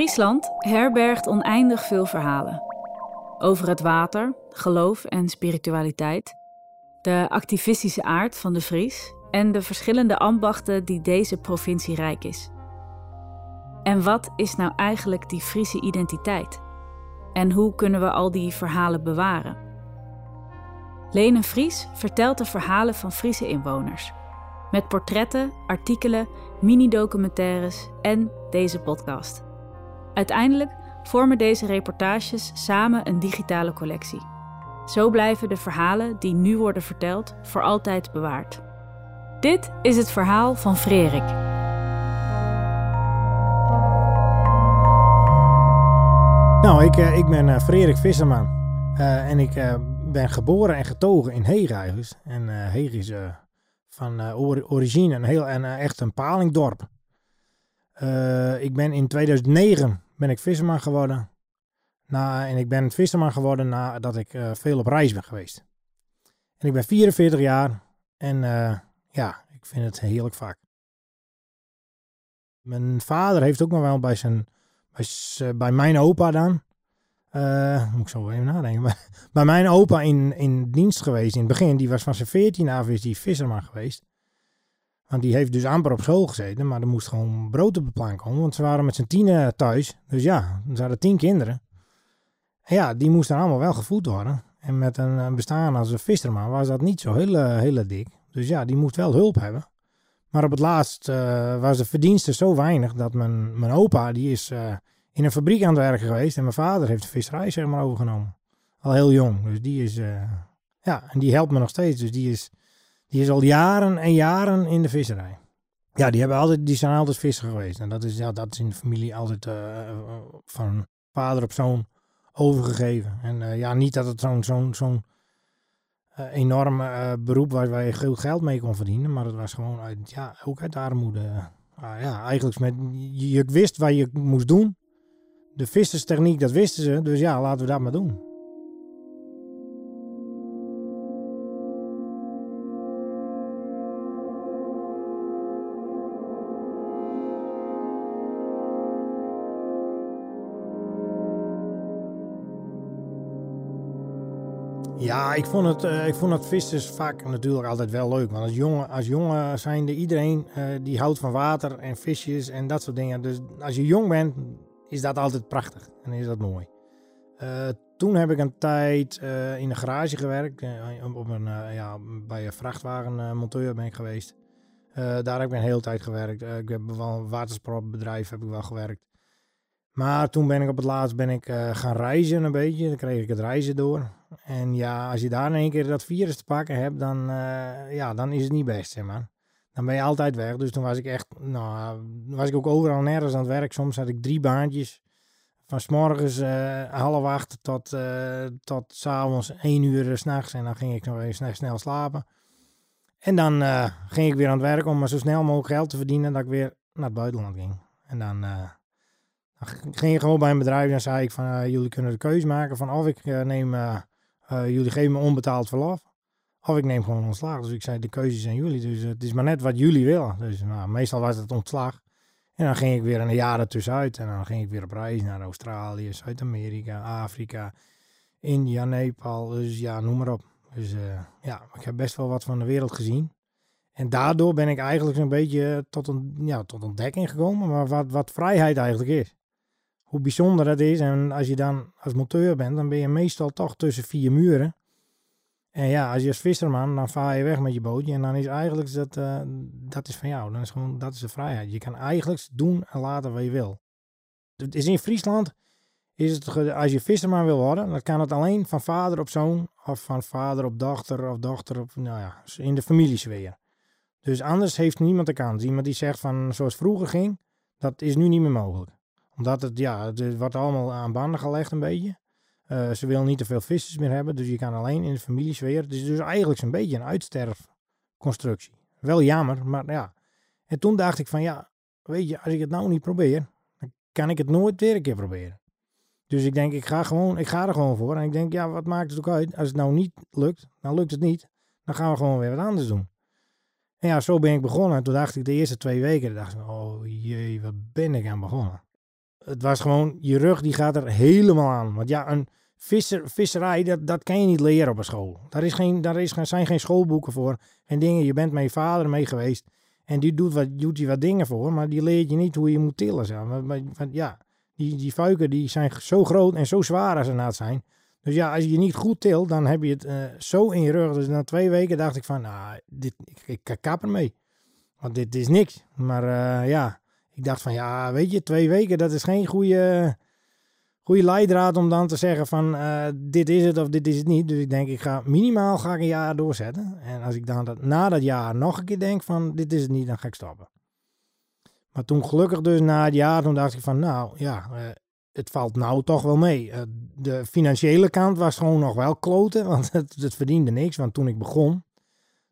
Friesland herbergt oneindig veel verhalen. Over het water, geloof en spiritualiteit, de activistische aard van de Fries en de verschillende ambachten die deze provincie rijk is. En wat is nou eigenlijk die Friese identiteit? En hoe kunnen we al die verhalen bewaren? Lene Fries vertelt de verhalen van Friese inwoners. Met portretten, artikelen, mini-documentaires en deze podcast. Uiteindelijk vormen deze reportages samen een digitale collectie. Zo blijven de verhalen die nu worden verteld voor altijd bewaard. Dit is het verhaal van Frederik. Nou, ik, eh, ik ben uh, Frederik Visserman. Uh, en ik uh, ben geboren en getogen in Heeg En Heeg is van origine een heel, en, echt een palingdorp. Ik ben in 2009 ben ik visserman geworden. Na, en ik ben visserman geworden nadat ik veel op reis ben geweest. En ik ben 44 jaar en ja, ik vind het heerlijk vak. Mijn vader heeft ook nog wel bij zijn bij, eh, bij mijn opa dan. Moet ik zo even nadenken. Bij mijn opa in, in dienst geweest in het begin. Die was van zijn 14 af is die visserman geweest. Want die heeft dus amper op school gezeten. Maar er moest gewoon brood op de plank komen. Want ze waren met z'n tienen thuis. Dus ja, ze hadden tien kinderen. En ja, die moesten allemaal wel gevoed worden. En met een bestaan als een visserman was dat niet zo heel, heel dik. Dus ja, die moest wel hulp hebben. Maar op het laatst uh, was de verdienste zo weinig dat mijn, mijn opa, die is uh, in een fabriek aan het werken geweest. En mijn vader heeft de visserij zeg maar overgenomen. Al heel jong. Dus die is, ja, en die helpt me nog steeds. Dus die is, die is al jaren en jaren in de visserij. Ja, die, hebben altijd, die zijn altijd visser geweest. En dat is, ja, dat is in de familie altijd van vader op zoon overgegeven. En ja, niet dat het zo'n zo'n zo'n enorm uh, beroep waar, waar je veel geld mee kon verdienen. Maar het was gewoon uit, ja, ook uit armoede. Uh, ja, eigenlijk met, je, je, wist wat je moest doen. De visserstechniek, dat wisten ze. Dus ja, laten we dat maar doen. Ja, ik vond het, uh, ik vond het vissersvak natuurlijk altijd wel leuk. Want als jongen, als jongen zijnde iedereen uh, die houdt van water en visjes en dat soort dingen. Dus als je jong bent, is dat altijd prachtig en is dat mooi. Uh, toen heb ik een tijd in de garage gewerkt. op een, ja, bij een vrachtwagenmonteur ben ik geweest. daar heb ik een hele tijd gewerkt. ik heb wel een watersportbedrijf heb ik wel gewerkt. Maar toen ben ik op het laatst ben ik, gaan reizen een beetje. Dan kreeg ik het reizen door. En ja, als je daar in één keer dat virus te pakken hebt, dan, uh, ja, dan is het niet best, zeg maar. Dan ben je altijd weg. Dus toen was ik echt, nou, was ik ook overal nergens aan het werk. Soms had ik drie baantjes. Van s morgens uh, half acht tot, uh, tot s avonds één uur s s'nachts. En dan ging ik nog even snel, slapen. En dan ging ik weer aan het werk om maar zo snel mogelijk geld te verdienen dat ik weer naar het buitenland ging. En dan, ging je gewoon bij een bedrijf en zei ik van jullie kunnen de keuze maken van of ik neem jullie geven me onbetaald verlof. Of ik neem gewoon ontslag. Dus ik zei, de keuze zijn jullie. Dus het is maar net wat jullie willen. Dus nou, meestal was het ontslag. En dan ging ik weer een jaar ertussenuit. En dan ging ik weer op reis naar Australië, Zuid-Amerika, Afrika, India, Nepal. Dus ja, noem maar op. Dus uh, ja, ik heb best wel wat van de wereld gezien. En daardoor ben ik eigenlijk zo'n beetje tot, een, ja, tot ontdekking gekomen. Maar wat, wat vrijheid eigenlijk is hoe bijzonder dat is. En als je dan als monteur bent, dan ben je meestal toch tussen vier muren. En ja, als je als visserman, dan vaar je weg met je bootje. En dan is eigenlijk dat, uh, dat is van jou. Dan is gewoon, dat is de vrijheid. Je kan eigenlijk doen en laten wat je wil. Het is in Friesland, is het, als je visserman wil worden, dan kan het alleen van vader op zoon. Of van vader op dochter of dochter op, nou ja, in de familiesfeer. Dus anders heeft niemand de kans. Iemand die zegt van zoals vroeger ging, dat is nu niet meer mogelijk omdat het, ja, het wordt allemaal aan banden gelegd een beetje. Uh, ze wil niet te veel vissers meer hebben, dus je kan alleen in de familiesfeer. Het is dus eigenlijk een beetje een uitsterfconstructie. Wel jammer, maar ja. En toen dacht ik van ja, weet je, als ik het nou niet probeer, dan kan ik het nooit weer een keer proberen. Dus ik denk, ik ga, gewoon, ik ga er gewoon voor. En ik denk, ja, wat maakt het ook uit? Als het nou niet lukt, dan lukt het niet. Dan gaan we gewoon weer wat anders doen. En ja, zo ben ik begonnen. En toen dacht ik de eerste twee weken, dacht ik, oh jee, wat ben ik aan begonnen. Het was gewoon, je rug die gaat er helemaal aan. Want ja, een visser, visserij, dat, dat kan je niet leren op een school. Daar, is geen, daar is, zijn geen schoolboeken voor. En dingen, je bent met je vader mee geweest. En die doet, wat, doet wat dingen voor, maar die leert je niet hoe je moet tillen. Maar, maar, ja, die, die fuiken die zijn zo groot en zo zwaar als ze naad zijn. Dus ja, als je niet goed tilt, dan heb je het uh, zo in je rug. Dus na twee weken dacht ik van, nou, dit, ik, ik kap ermee. Want dit is niks. Maar uh, ja, ik dacht van, ja, weet je, twee weken, dat is geen goede, goede leidraad om dan te zeggen van, uh, dit is het of dit is het niet. Dus ik denk, ik ga minimaal ga ik een jaar doorzetten. En als ik dan dat, na dat jaar nog een keer denk van, dit is het niet, dan ga ik stoppen. Maar toen gelukkig dus na het jaar, toen dacht ik van, nou ja, het valt nou toch wel mee. Uh, de financiële kant was gewoon nog wel kloten, want het, het, verdiende niks. Want toen ik begon,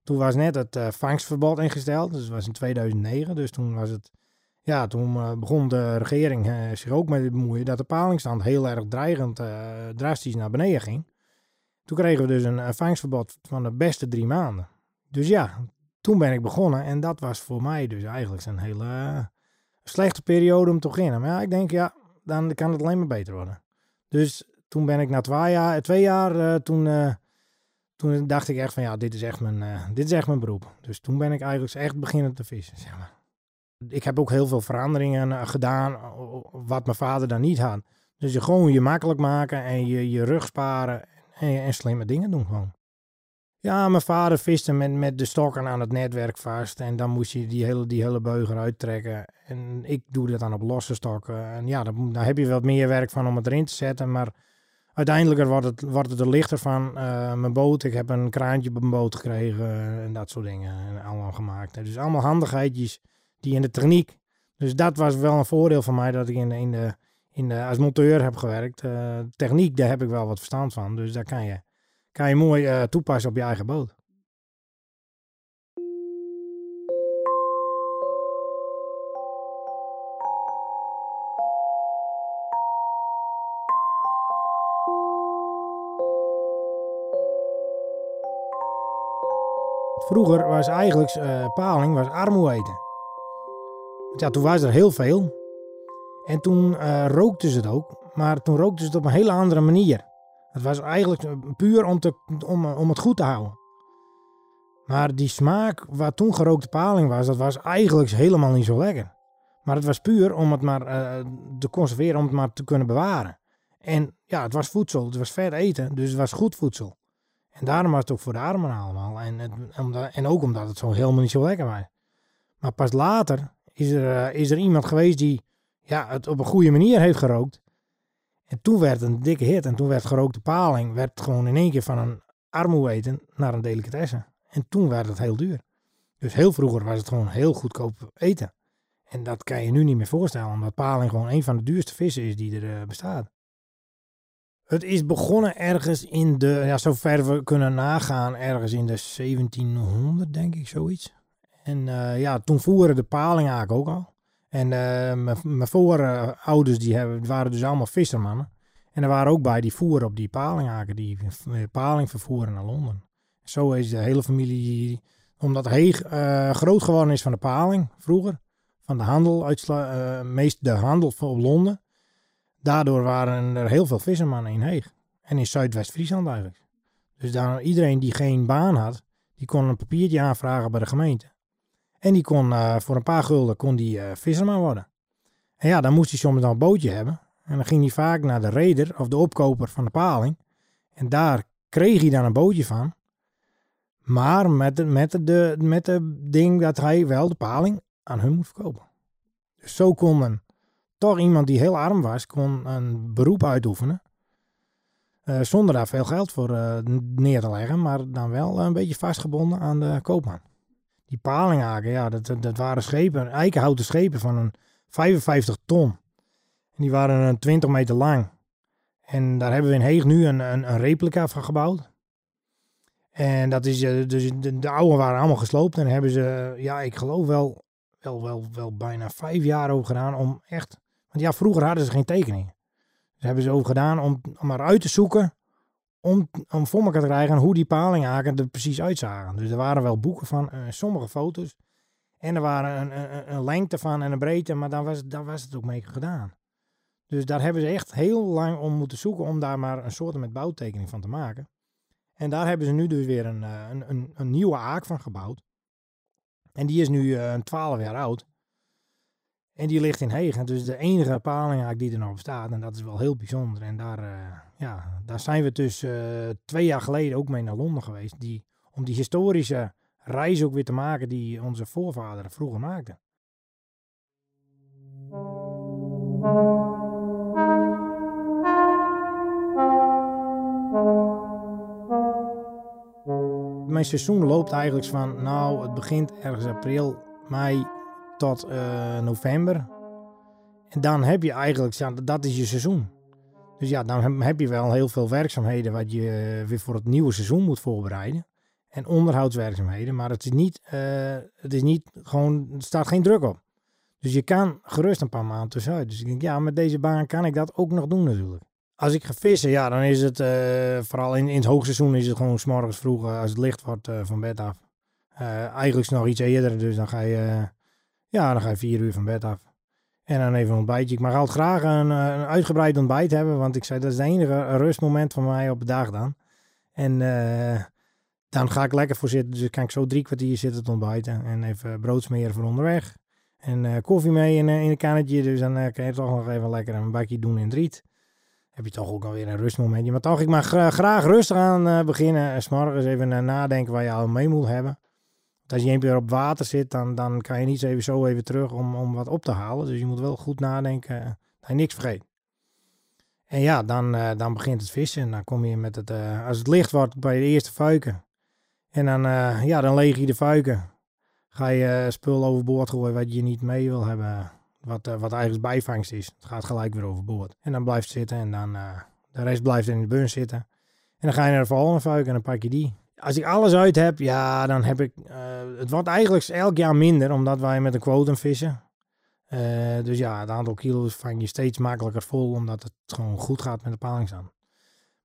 toen was net het vangstverbod ingesteld. Dus dat was in 2009. Dus toen was het, ja, toen uh, begon de regering zich ook mee te bemoeien dat de palingstand heel erg dreigend, drastisch naar beneden ging. Toen kregen we dus een vangstverbod van de beste drie maanden. Dus ja, toen ben ik begonnen en dat was voor mij dus eigenlijk een hele slechte periode om te beginnen. Maar ja, ik denk, ja, dan kan het alleen maar beter worden. Dus toen ben ik na twee jaar, twee jaar toen, toen dacht ik echt van ja, dit is echt, mijn, dit is echt mijn beroep. Dus toen ben ik eigenlijk echt beginnen te vissen. Zeg maar. Ik heb ook heel veel veranderingen gedaan wat mijn vader dan niet had. Dus je gewoon je makkelijk maken en je, je rug sparen en, en slimme dingen doen gewoon. Ja, mijn vader viste met, met de stokken aan het netwerk vast. En dan moest je die hele, die hele beug eruit trekken. En ik doe dat dan op losse stokken. En ja, dan, dan heb je wat meer werk van om het erin te zetten. Maar uiteindelijk wordt het, wordt het er lichter van. Uh, mijn boot, ik heb een kraantje op mijn boot gekregen. En dat soort dingen. En allemaal gemaakt. Dus allemaal handigheidjes die in de techniek. Dus dat was wel een voordeel van mij dat ik in in de, in de, als monteur heb gewerkt. Uh, techniek, daar heb ik wel wat verstand van. Dus daar kan je kan je mooi uh, toepassen op je eigen boot. Vroeger was eigenlijk uh, paling was armoe eten. Ja, toen was er heel veel. En toen uh, rookten ze het ook. Maar toen rookten ze het op een hele andere manier. Het was eigenlijk puur om, te, om, om het goed te houden. Maar die smaak wat toen gerookte paling was, dat was eigenlijk helemaal niet zo lekker. Maar het was puur om het maar uh, te conserveren, om het maar te kunnen bewaren. En ja, het was voedsel, het was vet eten, dus het was goed voedsel. En daarom was het ook voor de armen allemaal. En, en ook omdat het zo helemaal niet zo lekker was. Maar pas later is er, uh, is er iemand geweest die ja, het op een goede manier heeft gerookt. En toen werd een dikke hit. En toen werd gerookte paling werd gewoon in één keer van een armoe eten naar een delicatesse. En toen werd het heel duur. Dus heel vroeger was het gewoon heel goedkoop eten. En dat kan je nu niet meer voorstellen, omdat paling gewoon een van de duurste vissen is die er uh, bestaat. Het is begonnen ergens in de, ja, zover we kunnen nagaan, ergens in de 1700, denk ik, zoiets. En uh, ja, toen voeren de paling ook al. En uh, mijn voorouders die hebben, waren dus allemaal vissermannen. En er waren ook bij die voeren op die palinghaken, die paling vervoeren naar Londen. Zo is de hele familie, omdat Heeg groot geworden is van de paling vroeger, van de handel, uh, meest de handel op Londen. Daardoor waren er heel veel vissermannen in Heeg. En in Zuidwest-Friesland eigenlijk. Dus daar, iedereen die geen baan had, die kon een papiertje aanvragen bij de gemeente. En die kon uh, voor een paar gulden kon die uh, visserman worden. En ja, dan moest hij soms dan een bootje hebben. En dan ging hij vaak naar de reder of de opkoper van de paling. En daar kreeg hij dan een bootje van. Maar met de, met de, met de ding dat hij wel de paling aan hun moet verkopen. Dus zo kon men, toch iemand die heel arm was, kon een beroep uitoefenen. Uh, zonder daar veel geld voor neer te leggen, maar dan wel een beetje vastgebonden aan de koopman die palinghaken, ja, dat, dat waren schepen, eikenhouten schepen van een 55 ton. En die waren een 20 meter lang. En daar hebben we in Heeg nu een, een, een replica van gebouwd. En dat is, eh, dus de, de oude waren allemaal gesloopt. En hebben ze, ja, ik geloof wel, wel, wel, wel bijna vijf jaar over gedaan om echt... Want ja, vroeger hadden ze geen tekeningen. Dus hebben ze over gedaan om, om maar uit te zoeken om, om voor elkaar te krijgen hoe die palinghaken er precies uitzagen. Dus er waren wel boeken van, uh, sommige foto's. En er waren een, een, een, lengte van en een breedte, maar daar was, daar was het ook mee gedaan. Dus daar hebben ze echt heel lang om moeten zoeken om daar maar een soort met bouwtekening van te maken. En daar hebben ze nu dus weer een, een, een, een nieuwe aak van gebouwd. En die is nu een 12 jaar oud. En die ligt in Hegen. Dus de enige palinghaak die er nog op staat. En dat is wel heel bijzonder. En daar, ja, daar zijn we dus uh, twee jaar geleden ook mee naar Londen geweest. Die, om die historische reis ook weer te maken die onze voorvaderen vroeger maakten. Mijn seizoen loopt eigenlijk van, nou, het begint ergens april, mei tot uh, november. En dan heb je eigenlijk, ja, dat is je seizoen. Dus ja, dan heb je wel heel veel werkzaamheden wat je weer voor het nieuwe seizoen moet voorbereiden. En onderhoudswerkzaamheden, maar het is niet, uh, het is niet gewoon, er staat geen druk op. Dus je kan gerust een paar maanden tussenuit. Dus ik denk, ja, met deze baan kan ik dat ook nog doen natuurlijk. Als ik ga vissen, ja, dan is het, uh, vooral in, in het hoogseizoen is het gewoon morgens vroeg, als het licht wordt, van bed af. eigenlijk nog iets eerder, dus dan ga je ja, dan ga je vier uur van bed af. En dan even een ontbijtje. Ik mag altijd graag een, eh, een uitgebreid ontbijt hebben. Want ik zei, dat is het enige rustmoment van mij op de dag dan. En uh, dan ga ik lekker voor zitten. Dus kan ik zo drie kwartier zitten te ontbijten. En even brood smeren voor onderweg. En uh, koffie mee in, in een kannetje. Dus dan uh, kan je toch nog even lekker een bakje doen in het riet. Heb je toch ook alweer een rustmomentje. Maar toch, ik mag graag rustig aan beginnen. S morgens even nadenken waar je al mee moet hebben als je keer op water zit, dan, dan kan je niet zo even terug om, om wat op te halen. Dus je moet wel goed nadenken dat je niks vergeet. En ja, dan, uh, dan begint het vissen. En dan kom je met het, uh, als het licht wordt bij de eerste fuiken. En dan, uh, ja, dan leeg je de fuiken. Ga je spul overboord gooien wat je niet mee wil hebben. Wat, wat eigenlijk bijvangst is. Het gaat gelijk weer overboord. En dan blijft het zitten en dan de rest blijft in de bun zitten. En dan ga je naar de volgende fuik en dan pak je die. Als ik alles uit heb, ja, dan heb ik. Uh, het wordt eigenlijk elk jaar minder, omdat wij met een quotum vissen. Uh, dus ja, het aantal kilo's vang je steeds makkelijker vol, omdat het gewoon goed gaat met de palingstand.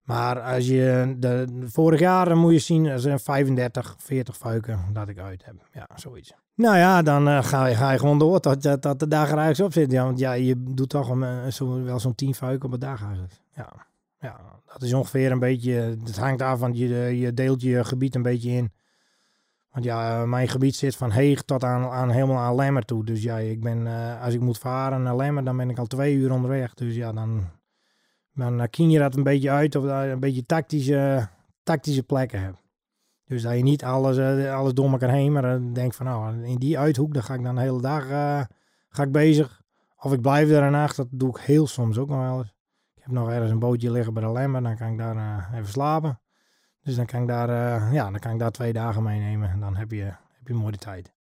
Maar als je de, vorig jaar moet je zien, er zijn 35, 40 fuiken dat ik uit heb. Ja, zoiets. Nou ja, dan uh, ga, je, ga je gewoon door dat, dat de dag er eigenlijk op zit. Ja, want ja, je doet toch een, zo, wel zo'n 10 fuiken op een dag eigenlijk. Ja. Ja, dat is ongeveer een beetje. Het hangt af, want je, je deelt je gebied een beetje in. Want ja, mijn gebied zit van Heeg tot aan, aan helemaal aan Lemmer toe. Dus ja, ik ben, uh, als ik moet varen naar Lemmer, dan ben ik al twee uur onderweg. Dus ja, dan, dan kiem je dat een beetje uit of je een beetje tactische, tactische plekken hebt. Dus dat je niet alles, alles door elkaar heen, maar dan denk van nou, in die uithoek, dan ga ik dan de hele dag ga ik bezig. Of ik blijf er een dat doe ik heel soms ook nog wel eens. Ik heb nog ergens een bootje liggen bij de Lemmer, dan kan ik daar uh, even slapen. Dus dan kan ik daar, uh, ja, dan kan ik daar twee dagen meenemen en dan heb je, heb je mooi de tijd.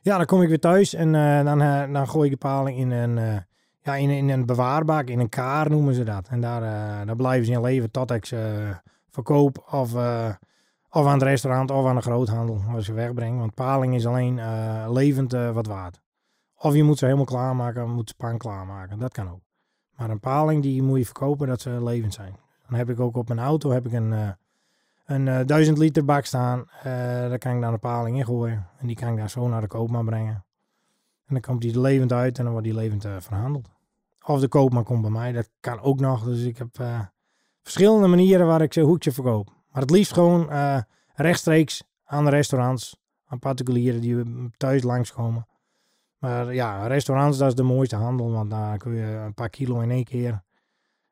Ja, dan kom ik weer thuis en uh, dan, dan gooi ik de paling in een, ja, in, in een bewaarbak, in een kaar noemen ze dat. En daar, daar blijven ze in leven tot ik ze verkoop of, of aan het restaurant of aan de groothandel als ze wegbreng. Want paling is alleen levend wat waard. Of je moet ze helemaal klaarmaken, moet ze pan klaarmaken. Dat kan ook. Maar een paling die moet je verkopen dat ze levend zijn. Dan heb ik ook op mijn auto heb ik een, uh, een uh, 1000 liter bak staan. Uh, daar kan ik dan een paling in gooien. En die kan ik daar zo naar de koopman brengen. En dan komt die levend uit en dan wordt die levend verhandeld. Of de koopman komt bij mij, dat kan ook nog. Dus ik heb verschillende manieren waar ik ze hoekje verkoop. Maar het liefst gewoon rechtstreeks aan de restaurants, aan particulieren die thuis langskomen. Maar ja, restaurants, dat is de mooiste handel, want daar kun je een paar kilo in één keer.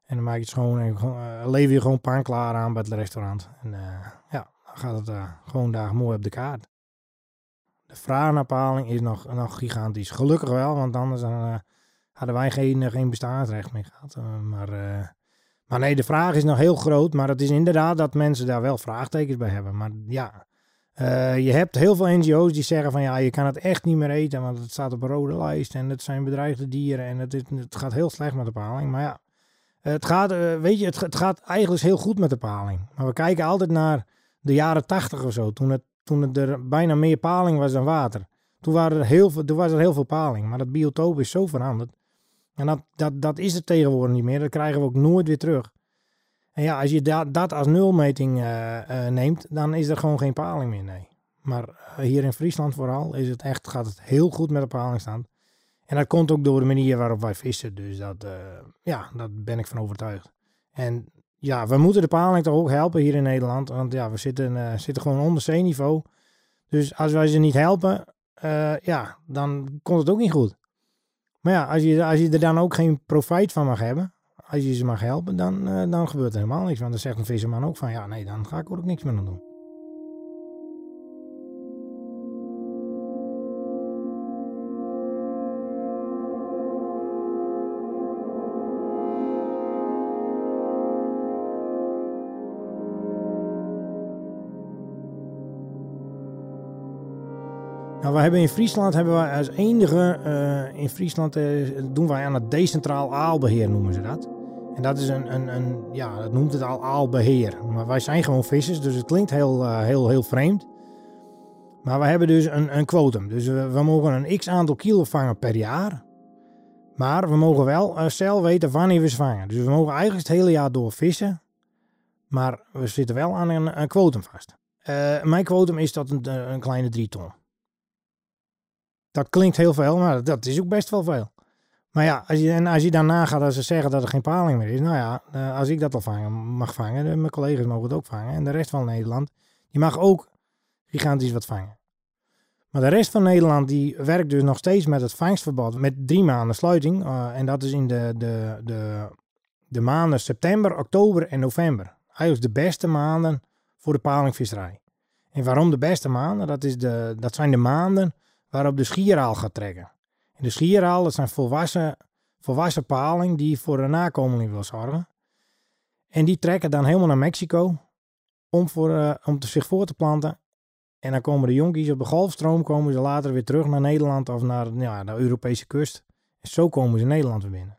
En dan maak je het schoon en uh, lever je gewoon pan klaar aan bij het restaurant. En uh, ja, dan gaat het uh, gewoon daar mooi op de kaart. De vraag naar paling is nog, nog gigantisch. Gelukkig wel, want anders hadden wij geen, geen bestaansrecht meer gehad. maar, maar nee, de vraag is nog heel groot. Maar het is inderdaad dat mensen daar wel vraagtekens bij hebben. Maar ja, uh, je hebt heel veel NGO's die zeggen van ja, je kan het echt niet meer eten, want het staat op een rode lijst en het zijn bedreigde dieren en het, het gaat heel slecht met de paling. Maar ja, het gaat, uh, weet je, het, gaat eigenlijk heel goed met de paling. Maar we kijken altijd naar de jaren tachtig of zo, toen, het, toen er bijna meer paling was dan water. Toen, waren er heel was er heel veel paling, maar dat biotoop is zo veranderd. En dat, dat, dat is het tegenwoordig niet meer, dat krijgen we ook nooit weer terug. En ja, als je dat, als nulmeting uh, neemt, dan is er gewoon geen paling meer, nee. Maar uh, hier in Friesland vooral is het echt, gaat het heel goed met de palingstand. En dat komt ook door de manier waarop wij vissen. Dus dat, ja, daar ben ik van overtuigd. En ja, we moeten de paling toch ook helpen hier in Nederland. Want ja, we zitten, zitten gewoon onder zeeniveau. Dus als wij ze niet helpen, ja, dan komt het ook niet goed. Maar ja, als je, als je er dan ook geen profijt van mag hebben, als je ze mag helpen, dan, uh, dan gebeurt er helemaal niks. Want dan zegt een visserman ook van, ja nee, dan ga ik er ook niks meer aan doen. Nou, we hebben in Friesland hebben wij als enige uh, in Friesland uh, doen wij aan het decentraal aalbeheer noemen ze dat. En dat is een, een, een ja, dat noemt het al aalbeheer. Maar wij zijn gewoon vissers, dus het klinkt heel, uh, heel, heel vreemd. Maar we hebben dus een, een quotum. Dus we, mogen een x aantal kilo vangen per jaar. Maar we mogen wel zelf weten wanneer we ze vangen. Dus we mogen eigenlijk het hele jaar door vissen. Maar we zitten wel aan een, een quotum vast. mijn quotum is dat een, een kleine 3 ton. Dat klinkt heel veel, maar dat is ook best wel veel. Maar ja, als je, en als je dan nagaat dat ze zeggen dat er geen paling meer is. Nou ja, eh, als ik dat al vangen, mag vangen, mijn collega's mogen het ook vangen. En de rest van Nederland, die mag ook gigantisch wat vangen. Maar de rest van Nederland die werkt dus nog steeds met het vangstverbod met drie maanden sluiting. Uh, en dat is in de, de, de, de maanden september, oktober en november. Eigenlijk de beste maanden voor de palingvisserij. En waarom de beste maanden? Dat, is de, dat zijn de maanden waarop de schieraal gaat trekken. De schieraal, dat zijn volwassen, volwassen paling die voor een nakomeling wil zorgen. En die trekken dan helemaal naar Mexico om, voor, uh, om zich voor te planten. En dan komen de jonkies op de golfstroom, komen ze later weer terug naar Nederland of naar ja, de Europese kust. En zo komen ze Nederland weer binnen.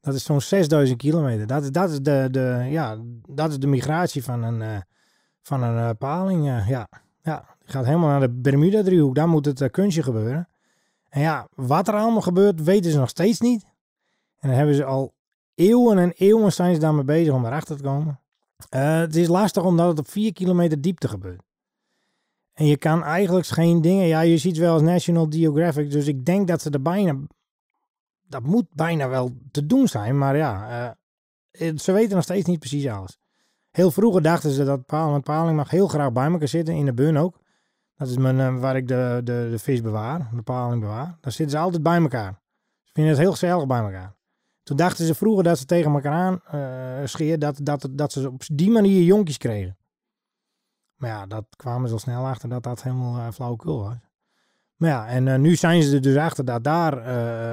Dat is zo'n 6000 kilometer. Dat is, dat is, de, de, ja, dat is de migratie van een, uh, van een uh, paling. ja, ja gaat helemaal naar de Bermuda-driehoek. Daar moet het kunstje gebeuren. En ja, wat er allemaal gebeurt, weten ze nog steeds niet. En dan hebben ze al eeuwen en eeuwen zijn ze daarmee bezig om erachter te komen. Uh, het is lastig omdat het op 4 kilometer diepte gebeurt. En je kan eigenlijk geen dingen. Ja, je ziet wel als National Geographic. Dus ik denk dat ze er bijna. Dat moet bijna wel te doen zijn. Maar ja, uh, ze weten nog steeds niet precies alles. Heel vroeger dachten ze dat paling, paling mag heel graag bij elkaar zitten. In de bun ook. Dat is mijn, uh, waar ik de, de, de vis bewaar, de paling bewaar. Daar zitten ze altijd bij elkaar. Ze vinden het heel gezellig bij elkaar. Toen dachten ze vroeger dat ze tegen elkaar aan uh, scheer, dat, dat, dat ze op die manier jonkies kregen. Maar ja, dat kwamen ze al snel achter dat dat helemaal uh, flauwekul was. Maar ja, en uh, nu zijn ze er dus achter dat daar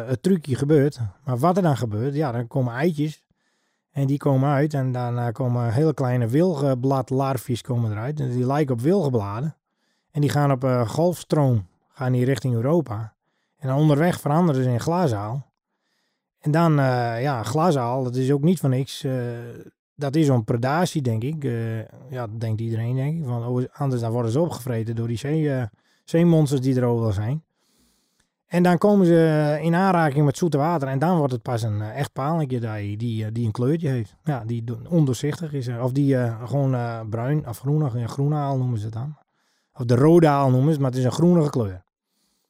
het trucje gebeurt. Maar wat er dan gebeurt, ja, dan komen eitjes. En die komen uit en daarna komen hele kleine wilgebladlarfjes komen eruit. En die lijken op wilgebladen. En die gaan op uh, golfstroom, gaan die richting Europa. En onderweg veranderen ze in glazaal. En dan, uh, ja, glazaal, dat is ook niet van niks. Uh, dat is een predatie, denk ik. ja, dat denkt iedereen, denk ik. Want anders dan worden ze opgevreten door die zee, zeemonsters die er overal zijn. En dan komen ze in aanraking met zoete water. En dan wordt het pas een echt paaltje die, die, een kleurtje heeft. Ja, die ondoorzichtig is. Of die gewoon bruin of groenig. Ja, groenaal noemen ze het dan of de rodaal noemen ze, maar het is een groenige kleur.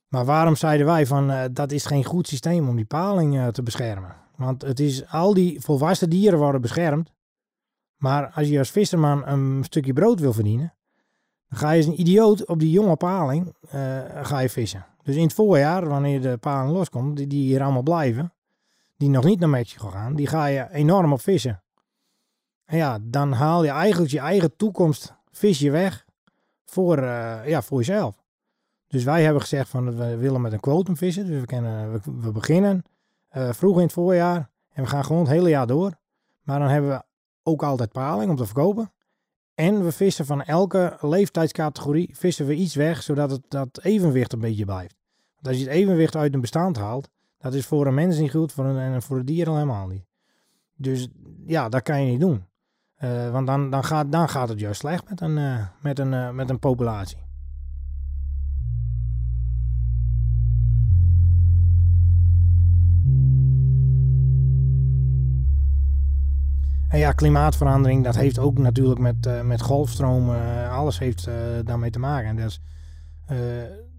Maar waarom zeiden wij van uh, dat is geen goed systeem om die paling uh, te beschermen? Want het is al die volwassen dieren worden beschermd. Maar als je als visserman een stukje brood wil verdienen, dan ga je als een idioot op die jonge paling uh, ga je vissen. Dus in het voorjaar, wanneer de paling loskomt, die, die hier allemaal blijven, die nog niet naar Mexico gaan, die ga je enorm op vissen. En ja, dan haal je eigenlijk je eigen toekomst vis je weg voor, uh, ja, voor jezelf. Dus wij hebben gezegd van we willen met een quotum vissen. Dus we, we, beginnen uh, vroeg in het voorjaar en we gaan gewoon het hele jaar door. Maar dan hebben we ook altijd paling om te verkopen. En we vissen van elke leeftijdscategorie vissen we iets weg, zodat het dat evenwicht een beetje blijft. Want als je het evenwicht uit een bestand haalt, dat is voor een mens niet goed voor een, en voor een dier helemaal niet. Dus ja, dat kan je niet doen. Uh, want dan, dan, gaat, dan gaat het juist slecht met een, uh, met een, uh, met een populatie. En ja, klimaatverandering, dat heeft ook natuurlijk met, met golfstromen, alles heeft daarmee te maken. Dus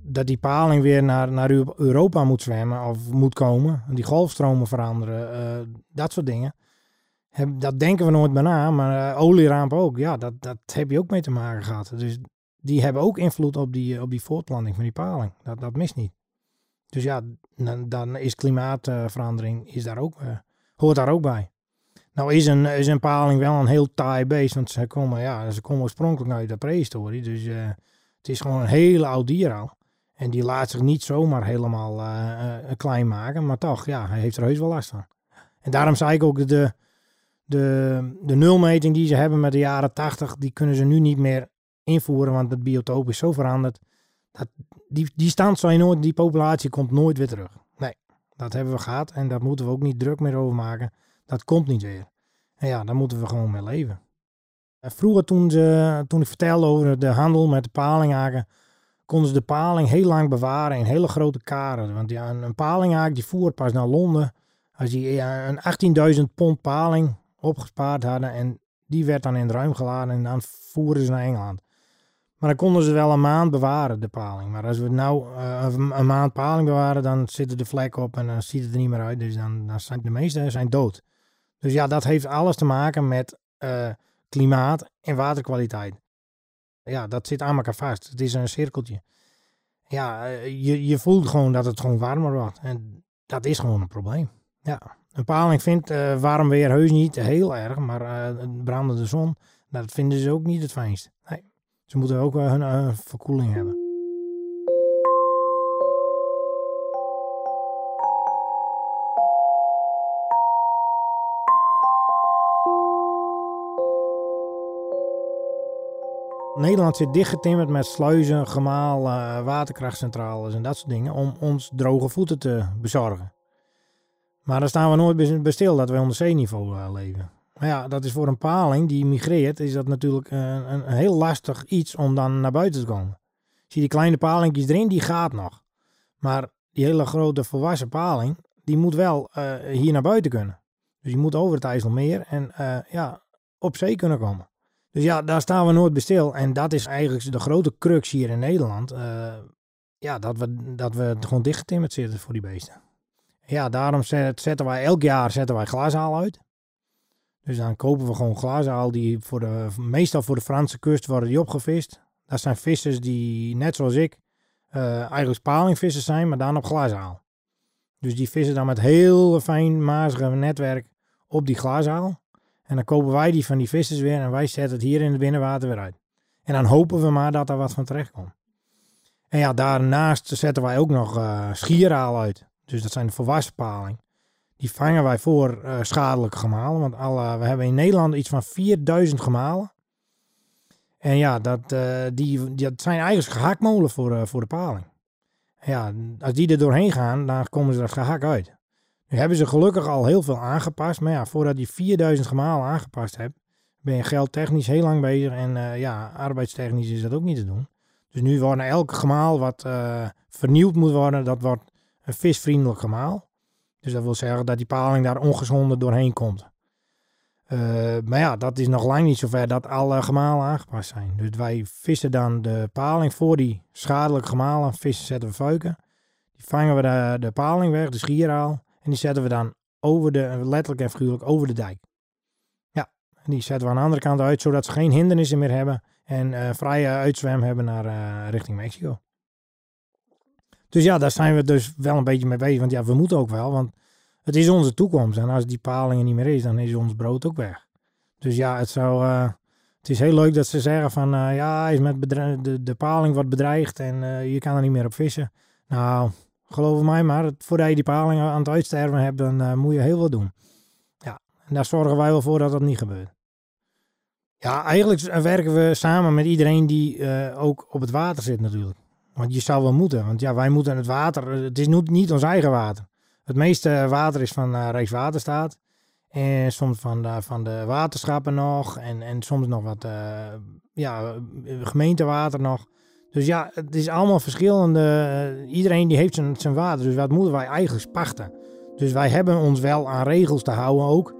dat die paling weer naar, naar Europa moet zwemmen of moet komen. Die golfstromen veranderen, dat soort dingen. Dat denken we nooit meer na, maar olieramp ook. Ja, dat, dat heb je ook mee te maken gehad. Dus die hebben ook invloed op die, op die voortplanting van die paling. Dat, dat mist niet. Dus ja, dan, is klimaatverandering is daar ook, hoort daar ook bij. Nou is een, is een paling wel een heel taai beest, want ze komen, ja, ze komen oorspronkelijk uit de prehistorie. Dus uh, het is gewoon een hele oud dier al. En die laat zich niet zomaar helemaal uh, klein maken, maar toch, ja, hij heeft er heus wel last van. En daarom zei ik ook, de, de, de nulmeting die ze hebben met de jaren 80, die kunnen ze nu niet meer invoeren, want het biotoop is zo veranderd. Dat, die, die stand zal je nooit, die populatie komt nooit weer terug. Nee, dat hebben we gehad en daar moeten we ook niet druk meer over maken. Dat komt niet weer. En ja, daar moeten we gewoon mee leven. Vroeger toen, ze, toen ik vertelde over de handel met de palinghaken, konden ze de paling heel lang bewaren in hele grote karen. Want ja, een, palinghaak die voer pas naar Londen als die een 18.000 pond paling opgespaard hadden en die werd dan in het ruim geladen en dan voeren ze naar Engeland. Maar dan konden ze wel een maand bewaren, de paling. Maar als we nou uh, een maand paling bewaren, dan zitten de vlekken op en dan ziet het er niet meer uit. Dus dan, dan zijn de meeste zijn dood. Dus ja, dat heeft alles te maken met uh, klimaat en waterkwaliteit. Ja, dat zit aan elkaar vast. Het is een cirkeltje. Ja, uh, je, je voelt gewoon dat het gewoon warmer wordt. En dat is gewoon een probleem. Ja, een paling vindt uh, warm weer heus niet heel erg, maar brandende zon, dat vinden ze ook niet het fijnst. Nee. Ze moeten ook hun, hun verkoeling hebben. Nederland zit dichtgetimmerd met sluizen, gemaal, uh, waterkrachtcentrales en dat soort dingen om ons droge voeten te bezorgen. Maar daar staan we nooit bij stil dat we onder zeeniveau uh, leven. Maar ja, dat is voor een paling die migreert, is dat natuurlijk een, een, heel lastig iets om dan naar buiten te komen. Zie die kleine palingjes erin, die gaat nog. Maar die hele grote volwassen paling, die moet wel uh, hier naar buiten kunnen. Dus die moet over het IJsselmeer en ja, op zee kunnen komen. Dus ja, daar staan we nooit bij stil. En dat is eigenlijk de grote crux hier in Nederland. Ja, dat we, dat we gewoon dichtgetimmerd zitten voor die beesten. Ja, daarom zetten wij elk jaar zetten wij glasaal uit. Dus dan kopen we gewoon glasaal die voor de, meestal voor de Franse kust worden die opgevist. Dat zijn vissers die, net zoals ik, uh, eigenlijk spalingvissers zijn, maar dan op glasaal. Dus die vissen dan met heel fijn mazige netwerk op die glasaal. En dan kopen wij die van die vissers weer en wij zetten het hier in het binnenwater weer uit. En dan hopen we maar dat er wat van terecht komt. En ja, daarnaast zetten wij ook nog uh, schieraal uit. Dus dat zijn de volwassen paling. Die vangen wij voor uh, schadelijke gemalen. Want we hebben in Nederland iets van 4000 gemalen. En ja, dat, uh, die, dat zijn eigenlijk gehaktmolen voor, voor de paling. Ja, als die er doorheen gaan, dan komen ze er gehakt uit. Nu hebben ze gelukkig al heel veel aangepast. Maar ja, voordat je 4000 gemalen aangepast hebt, ben je geldtechnisch heel lang bezig. En ja, arbeidstechnisch is dat ook niet te doen. Dus nu wordt elke gemaal wat vernieuwd moet worden, dat wordt een visvriendelijk gemaal. Dus dat wil zeggen dat die paling daar ongezonder doorheen komt. Uh, maar ja, dat is nog lang niet zover dat alle gemalen aangepast zijn. Dus wij vissen dan de paling voor die schadelijke gemalen. Vissen zetten we fuiken. Die vangen we de, de paling weg, de schieraal. En die zetten we dan over de, letterlijk en figuurlijk over de dijk. Ja, die zetten we aan de andere kant uit, zodat ze geen hindernissen meer hebben. En uh, vrije uitzwem hebben naar uh, richting Mexico. Dus ja, daar zijn we dus wel een beetje mee bezig. Want ja, we moeten ook wel, want het is onze toekomst. En als die palingen niet meer is, dan is ons brood ook weg. Dus ja, het zou... Uh, het is heel leuk dat ze zeggen van ja, is met de, de paling wordt bedreigd en je kan er niet meer op vissen. Nou, Geloof mij maar, voordat je die palingen aan het uitsterven hebt, dan moet je heel veel doen. Ja, en daar zorgen wij wel voor dat dat niet gebeurt. Ja, eigenlijk werken we samen met iedereen die ook op het water zit natuurlijk. Want je zou wel moeten, want ja, wij moeten het water, het is niet ons eigen water. Het meeste water is van uh, Rijkswaterstaat. En soms van de, van de waterschappen nog. En, en soms nog wat uh, ja, gemeentewater nog. Dus ja, het is allemaal verschillende. Eh, iedereen die heeft zijn, zijn water. Dus wat moeten wij eigenlijk spachten? Dus wij hebben ons wel aan regels te houden ook.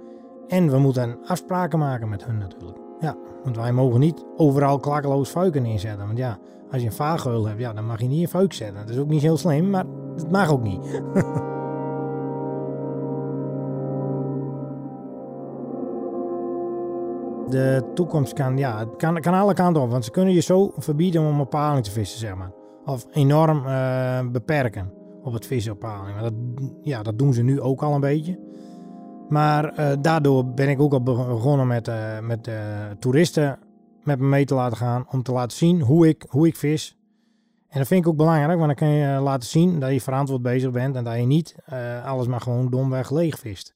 En we moeten afspraken maken met hun natuurlijk. Ja, want wij mogen niet overal klakkeloos fuiken neerzetten. Want ja, als je een vaaggeul hebt, ja, dan mag je niet een fuik zetten. Dat is ook niet heel slim, maar het mag ook niet. de toekomst kan, ja, kan, kan alle kanten op. Want ze kunnen je zo verbieden om op paling te vissen, zeg maar. Of enorm uh, beperken op het vissen op paling. Dat, ja, dat doen ze nu ook al een beetje. Maar uh, daardoor ben ik ook al begonnen met, uh, met toeristen met me mee te laten gaan. Om te laten zien hoe ik, hoe ik vis. En dat vind ik ook belangrijk, want dan kan je laten zien dat je verantwoord bezig bent. En dat je niet alles maar gewoon domweg leeg vist.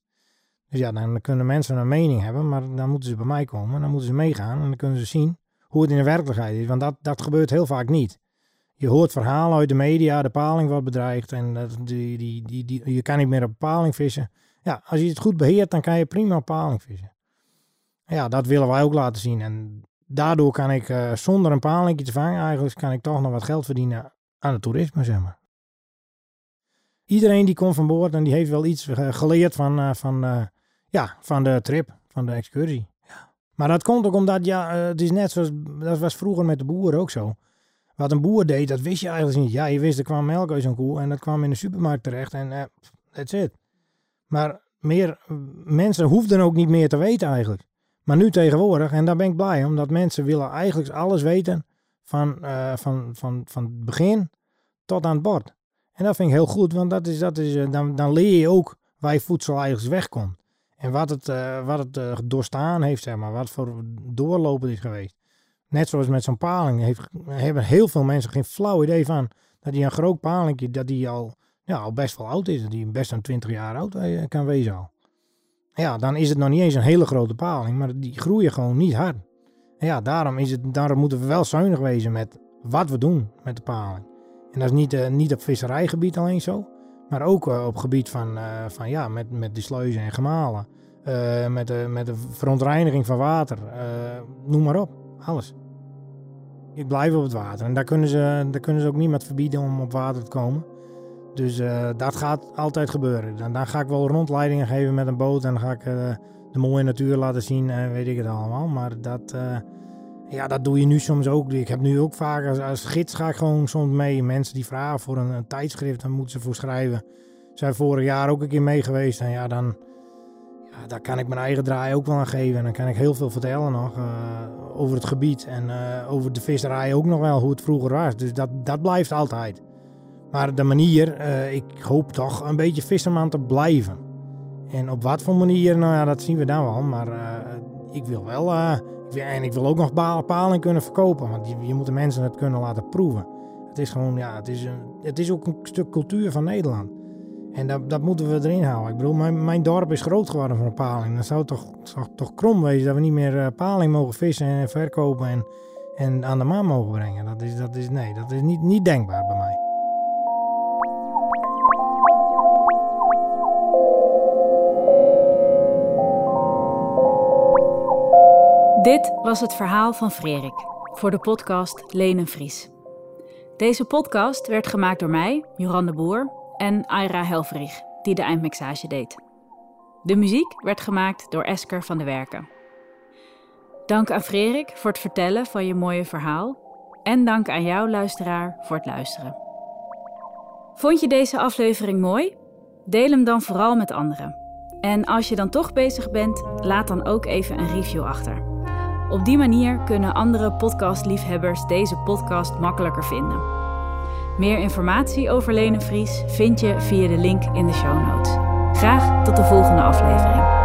Dus ja, dan kunnen mensen een mening hebben, maar dan moeten ze bij mij komen. Dan moeten ze meegaan en dan kunnen ze zien hoe het in de werkelijkheid is. Want dat, dat gebeurt heel vaak niet. Je hoort verhalen uit de media, de paling wordt bedreigd en die, die, die, die, je kan niet meer op paling vissen. Ja, als je het goed beheert, dan kan je prima op paling vissen. Ja, dat willen wij ook laten zien. En daardoor kan ik uh, zonder een palingje te vangen, eigenlijk kan ik toch nog wat geld verdienen aan het toerisme, zeg maar. Iedereen die komt van boord en die heeft wel iets geleerd van, uh, van ja, van de trip, van de excursie. Maar dat komt ook omdat, ja, het is net zoals, dat was vroeger met de boeren ook zo. Wat een boer deed, dat wist je eigenlijk niet. Ja, je wist er kwam melk uit zo'n koe en dat kwam in de supermarkt terecht en uh, that's it. Maar meer, mensen hoefden ook niet meer te weten eigenlijk. Maar nu tegenwoordig, en daar ben ik blij om, dat mensen willen eigenlijk alles weten van, uh, van, van, van het begin tot aan het bord. En dat vind ik heel goed, want dat is, dat is, dan, dan leer je ook waar je voedsel eigenlijk wegkomt. En wat het, uh, wat het doorstaan heeft, zeg maar. Wat voor doorlopen is geweest. Net zoals met zo'n paling. Heeft, hebben heel veel mensen geen flauw idee van. Dat die een groot palingje, dat die al, ja, al best wel oud is. Dat die best een 20 jaar oud eh, kan wezen al. Ja, dan is het nog niet eens een hele grote paling. Maar die groeien gewoon niet hard. En ja, daarom, is het, daarom moeten we wel zuinig wezen met wat we doen met de paling. En dat is niet, uh, niet op visserijgebied alleen zo. Maar ook uh, op gebied van, uh, van ja, met, met de sluizen en gemalen. Met, de, met de verontreiniging van water. noem maar op. Alles. Ik blijf op het water. En daar kunnen ze, daar kunnen ze ook niemand verbieden om op water te komen. Dus dat gaat altijd gebeuren. Dan, dan ga ik wel rondleidingen geven met een boot. En dan ga ik de mooie natuur laten zien. En weet ik het allemaal. Maar dat ja, dat doe je nu soms ook. Ik heb nu ook vaak als, gids ga ik gewoon soms mee. Mensen die vragen voor een, een tijdschrift, dan moeten ze voor schrijven. Zijn vorig jaar ook een keer mee geweest. En ja, dan ja, daar kan ik mijn eigen draai ook wel aan geven. En dan kan ik heel veel vertellen nog over het gebied. En over de visserij ook nog wel, hoe het vroeger was. Dus dat, dat blijft altijd. Maar de manier, uh, ik hoop toch een beetje visserman te blijven. En op wat voor manier, nou ja, dat zien we dan wel. Maar ik wil wel en ik wil ook nog paling kunnen verkopen, want je, je moet de mensen het kunnen laten proeven. Het is gewoon, ja, het is, een, het is ook een stuk cultuur van Nederland. En dat, dat moeten we erin houden. Ik bedoel, mijn, mijn dorp is groot geworden van paling. Dan zou het toch, zou toch krom wezen dat we niet meer paling mogen vissen en verkopen en, en aan de maan mogen brengen. Dat is, dat is, nee, dat is niet, niet denkbaar bij mij. Dit was het verhaal van Frerik voor de podcast Lenen Vries. Deze podcast werd gemaakt door mij, Joran de Boer, en Aira Helvrig, die de eindmixage deed. De muziek werd gemaakt door Esker van de Werken. Dank aan Frerik voor het vertellen van je mooie verhaal. En dank aan jou, luisteraar, voor het luisteren. Vond je deze aflevering mooi? Deel hem dan vooral met anderen. En als je dan toch bezig bent, laat dan ook even een review achter. Op die manier kunnen andere podcastliefhebbers deze podcast makkelijker vinden. Meer informatie over Lene Vries vind je via de link in de show notes. Graag tot de volgende aflevering.